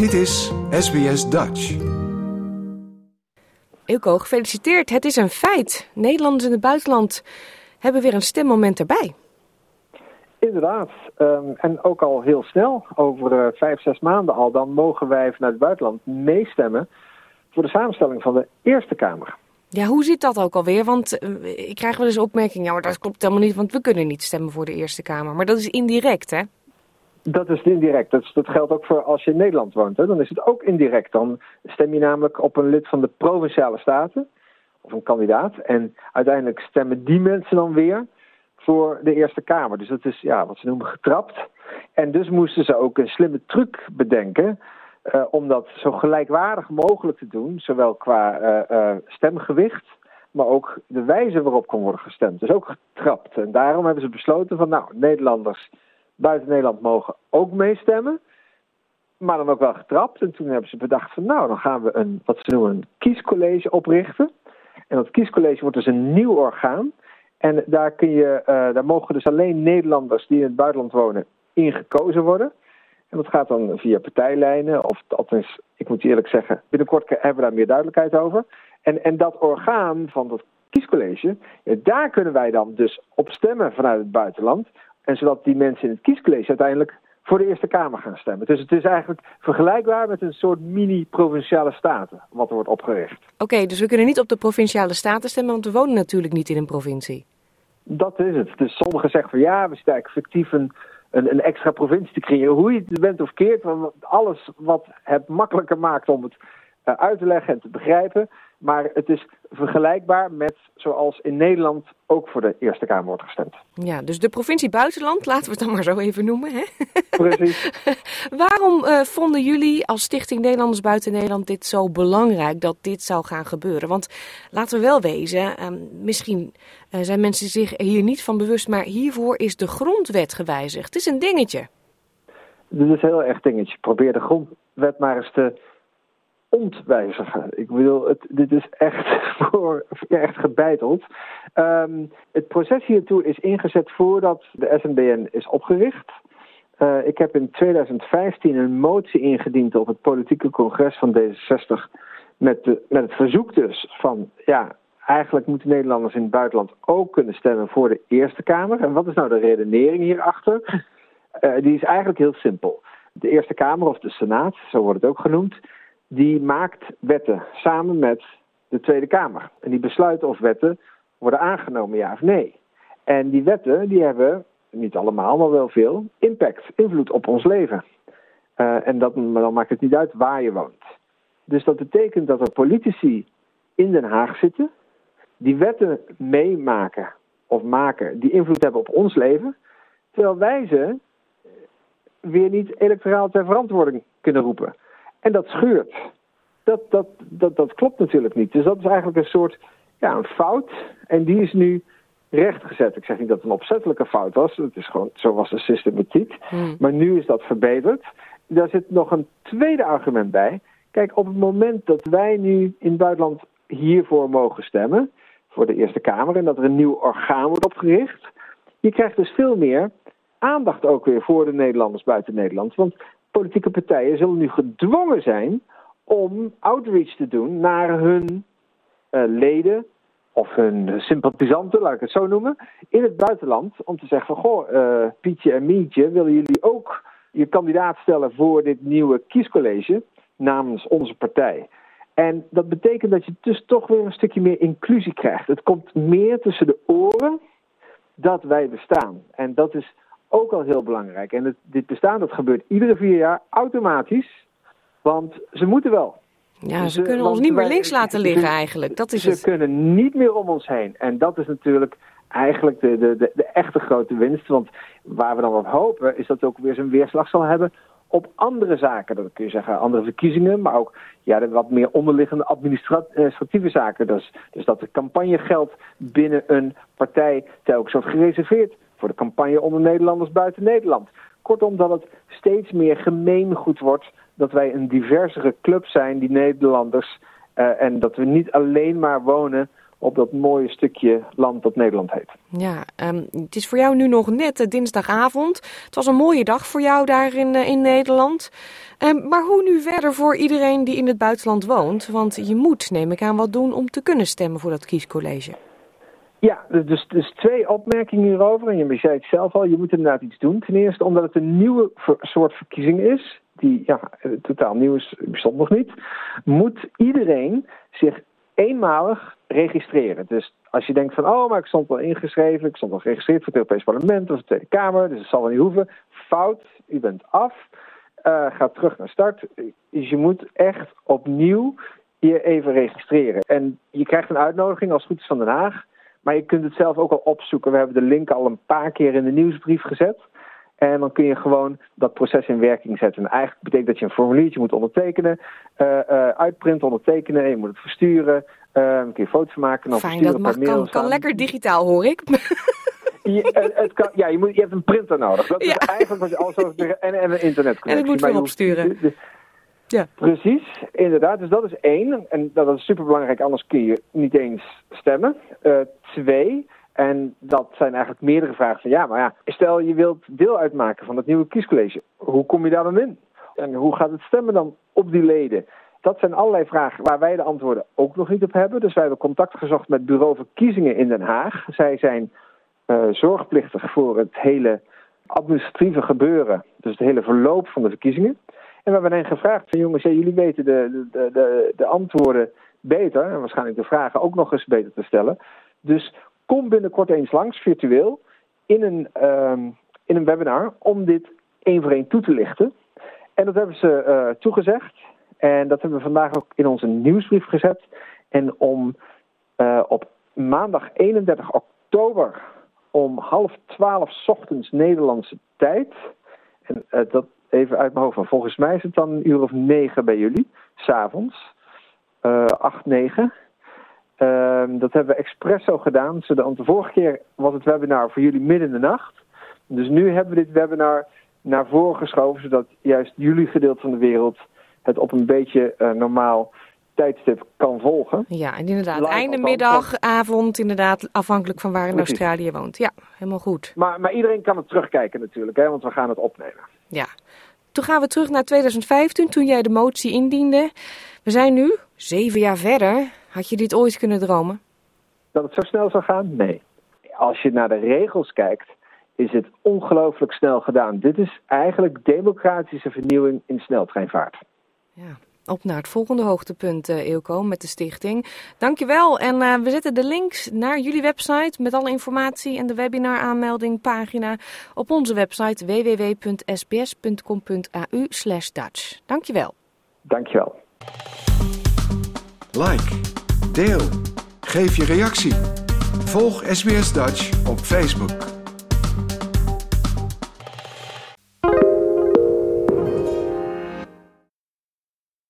Dit is SBS Dutch. Ilko, gefeliciteerd. Het is een feit. Nederlanders in het buitenland hebben weer een stemmoment erbij. Inderdaad. Um, en ook al heel snel, over uh, vijf, zes maanden al, dan mogen wij vanuit het buitenland meestemmen voor de samenstelling van de Eerste Kamer. Ja, hoe zit dat ook alweer? Want uh, ik krijg wel eens opmerkingen, ja, maar dat klopt helemaal niet, want we kunnen niet stemmen voor de Eerste Kamer. Maar dat is indirect, hè? Dat is indirect. Dat, dat, geldt ook voor als je in Nederland woont. Hè. Dan is het ook indirect. Dan stem je namelijk op een lid van de provinciale staten, of een kandidaat. En uiteindelijk stemmen die mensen dan weer voor de Eerste Kamer. Dus dat is ja, wat ze noemen getrapt. En dus moesten ze ook een slimme truc bedenken. Uh, om dat zo gelijkwaardig mogelijk te doen, zowel qua uh, uh, stemgewicht, maar ook de wijze waarop kon worden gestemd. Dus ook getrapt. En daarom hebben ze besloten van, nou, Nederlanders buiten Nederland mogen ook meestemmen. Maar dan ook wel getrapt. En toen hebben ze bedacht van nou, dan gaan we een, wat ze noemen, een kiescollege oprichten. En dat kiescollege wordt dus een nieuw orgaan. En daar, kun je, uh, daar mogen dus alleen Nederlanders die in het buitenland wonen in gekozen worden. En dat gaat dan via partijlijnen. Of althans, ik moet eerlijk zeggen, binnenkort hebben we daar meer duidelijkheid over. En, en dat orgaan van dat kiescollege, daar kunnen wij dan dus op stemmen vanuit het buitenland. En zodat die mensen in het kiescollege uiteindelijk voor de Eerste Kamer gaan stemmen. Dus het is eigenlijk vergelijkbaar met een soort mini-provinciale staten wat er wordt opgericht. Oké, okay, dus we kunnen niet op de provinciale staten stemmen, want we wonen natuurlijk niet in een provincie. Dat is het. Dus sommigen zeggen van ja, we zitten eigenlijk fictief een, een, een extra provincie te creëren. Hoe je het bent of keert, want alles wat het makkelijker maakt om het uit te leggen en te begrijpen. Maar het is vergelijkbaar met zoals in Nederland ook voor de Eerste Kamer wordt gestemd. Ja, dus de provincie buitenland, laten we het dan maar zo even noemen. Hè? Precies. Waarom uh, vonden jullie als Stichting Nederlanders Buiten Nederland dit zo belangrijk dat dit zou gaan gebeuren? Want laten we wel wezen, uh, misschien uh, zijn mensen zich hier niet van bewust, maar hiervoor is de grondwet gewijzigd. Het is een dingetje. Dit is een heel erg dingetje. Probeer de grondwet maar eens te ontwijzigen. Ik bedoel, het, dit is echt, voor, echt gebeiteld. Um, het proces hiertoe is ingezet voordat de SNBN is opgericht. Uh, ik heb in 2015 een motie ingediend op het politieke congres van D66 met, de, met het verzoek dus van, ja, eigenlijk moeten Nederlanders in het buitenland ook kunnen stemmen voor de Eerste Kamer. En wat is nou de redenering hierachter? Uh, die is eigenlijk heel simpel. De Eerste Kamer of de Senaat, zo wordt het ook genoemd, die maakt wetten samen met de Tweede Kamer. En die besluiten of wetten worden aangenomen, ja of nee. En die wetten die hebben, niet allemaal, maar wel veel, impact, invloed op ons leven. Uh, en dat, dan maakt het niet uit waar je woont. Dus dat betekent dat er politici in Den Haag zitten, die wetten meemaken of maken, die invloed hebben op ons leven, terwijl wij ze weer niet electoraal ter verantwoording kunnen roepen. En dat scheurt. Dat, dat, dat, dat klopt natuurlijk niet. Dus dat is eigenlijk een soort ja, een fout. En die is nu rechtgezet. Ik zeg niet dat het een opzettelijke fout was. Het is gewoon, zo was de systematiek. Hmm. Maar nu is dat verbeterd. Daar zit nog een tweede argument bij. Kijk, op het moment dat wij nu in het buitenland hiervoor mogen stemmen, voor de Eerste Kamer, en dat er een nieuw orgaan wordt opgericht, je krijgt dus veel meer aandacht ook weer voor de Nederlanders buiten Nederland. Want politieke partijen zullen nu gedwongen zijn om outreach te doen naar hun uh, leden of hun sympathisanten, laat ik het zo noemen, in het buitenland. Om te zeggen van, goh, uh, Pietje en Mietje, willen jullie ook je kandidaat stellen voor dit nieuwe kiescollege namens onze partij? En dat betekent dat je dus toch weer een stukje meer inclusie krijgt. Het komt meer tussen de oren dat wij bestaan. En dat is ook al heel belangrijk. En het, dit bestaan, dat gebeurt iedere vier jaar automatisch. Want ze moeten wel. Ja, ze, ze kunnen ons niet meer links laten liggen eigenlijk. Dat is ze het. kunnen niet meer om ons heen. En dat is natuurlijk eigenlijk de, de, de, de echte grote winst. Want waar we dan op hopen, is dat het ook weer zijn weerslag zal hebben op andere zaken. Dat kun je zeggen, andere verkiezingen, maar ook ja, de wat meer onderliggende administratieve zaken. Dus, dus dat er campagnegeld binnen een partij telkens wordt gereserveerd voor de campagne onder Nederlanders buiten Nederland. Kortom, dat het steeds meer gemeengoed wordt dat wij een diversere club zijn, die Nederlanders. Uh, en dat we niet alleen maar wonen op dat mooie stukje land dat Nederland heet. Ja, um, het is voor jou nu nog net uh, dinsdagavond. Het was een mooie dag voor jou daar in, uh, in Nederland. Um, maar hoe nu verder voor iedereen die in het buitenland woont? Want je moet, neem ik aan, wat doen om te kunnen stemmen voor dat kiescollege. Ja, dus, dus twee opmerkingen hierover. En je zei het zelf al, je moet inderdaad iets doen. Ten eerste omdat het een nieuwe soort verkiezing is, die ja, totaal nieuw is, bestond nog niet. Moet iedereen zich eenmalig registreren. Dus als je denkt van, oh, maar ik stond wel ingeschreven, ik stond wel geregistreerd voor het Europees Parlement of de Tweede Kamer, dus het zal wel niet hoeven. Fout, u bent af. Uh, ga terug naar start. Dus je moet echt opnieuw je even registreren. En je krijgt een uitnodiging als goed is van Den Haag. Maar je kunt het zelf ook al opzoeken. We hebben de link al een paar keer in de nieuwsbrief gezet. En dan kun je gewoon dat proces in werking zetten. En eigenlijk betekent dat je een formuliertje moet ondertekenen, uh, uh, uitprinten, ondertekenen, en je moet het versturen. Uh, kun je foto's maken. Dan Fijn, dat mag, kan, kan lekker digitaal, hoor ik. Je, het kan, ja, je, moet, je hebt een printer nodig. Dat is ja. eigenlijk wat je alles over en, en een internetconnectie. En het moet weer opsturen. Ja. Precies, inderdaad. Dus dat is één. En dat is superbelangrijk, anders kun je niet eens stemmen. Uh, twee, en dat zijn eigenlijk meerdere vragen van ja, maar ja, stel je wilt deel uitmaken van het nieuwe kiescollege. Hoe kom je daar dan in? En hoe gaat het stemmen dan op die leden? Dat zijn allerlei vragen waar wij de antwoorden ook nog niet op hebben. Dus wij hebben contact gezocht met Bureau Verkiezingen in Den Haag. Zij zijn uh, zorgplichtig voor het hele administratieve gebeuren, dus het hele verloop van de verkiezingen. En we hebben hen gevraagd van jongens, jullie weten de, de, de, de antwoorden beter en waarschijnlijk de vragen ook nog eens beter te stellen. Dus kom binnenkort eens langs, virtueel, in een, um, in een webinar om dit één voor één toe te lichten. En dat hebben ze uh, toegezegd. En dat hebben we vandaag ook in onze nieuwsbrief gezet. En om uh, op maandag 31 oktober om half twaalf ochtends Nederlandse tijd. En uh, dat even uit mijn hoofd van. Volgens mij is het dan een uur of negen bij jullie, s'avonds. Uh, acht, negen. Uh, dat hebben we expres zo gedaan. De vorige keer was het webinar voor jullie midden in de nacht. Dus nu hebben we dit webinar naar voren geschoven, zodat juist jullie gedeelte van de wereld het op een beetje uh, normaal tijdstip kan volgen. Ja, en inderdaad, einde middag, avond, inderdaad, afhankelijk van waar in Precies. Australië woont. Ja, helemaal goed. Maar, maar iedereen kan het terugkijken natuurlijk, hè, want we gaan het opnemen. Ja. Toen gaan we terug naar 2015, toen jij de motie indiende. We zijn nu, zeven jaar verder. Had je dit ooit kunnen dromen? Dat het zo snel zou gaan? Nee. Als je naar de regels kijkt, is het ongelooflijk snel gedaan. Dit is eigenlijk democratische vernieuwing in sneltreinvaart. Ja, op naar het volgende hoogtepunt, uh, Eelco, met de stichting. Dankjewel. En uh, we zetten de links naar jullie website met alle informatie en de webinar aanmelding pagina op onze website www.sbs.com.au Dutch. Dankjewel. Dankjewel. Like, deel, geef je reactie. Volg SBS Dutch op Facebook.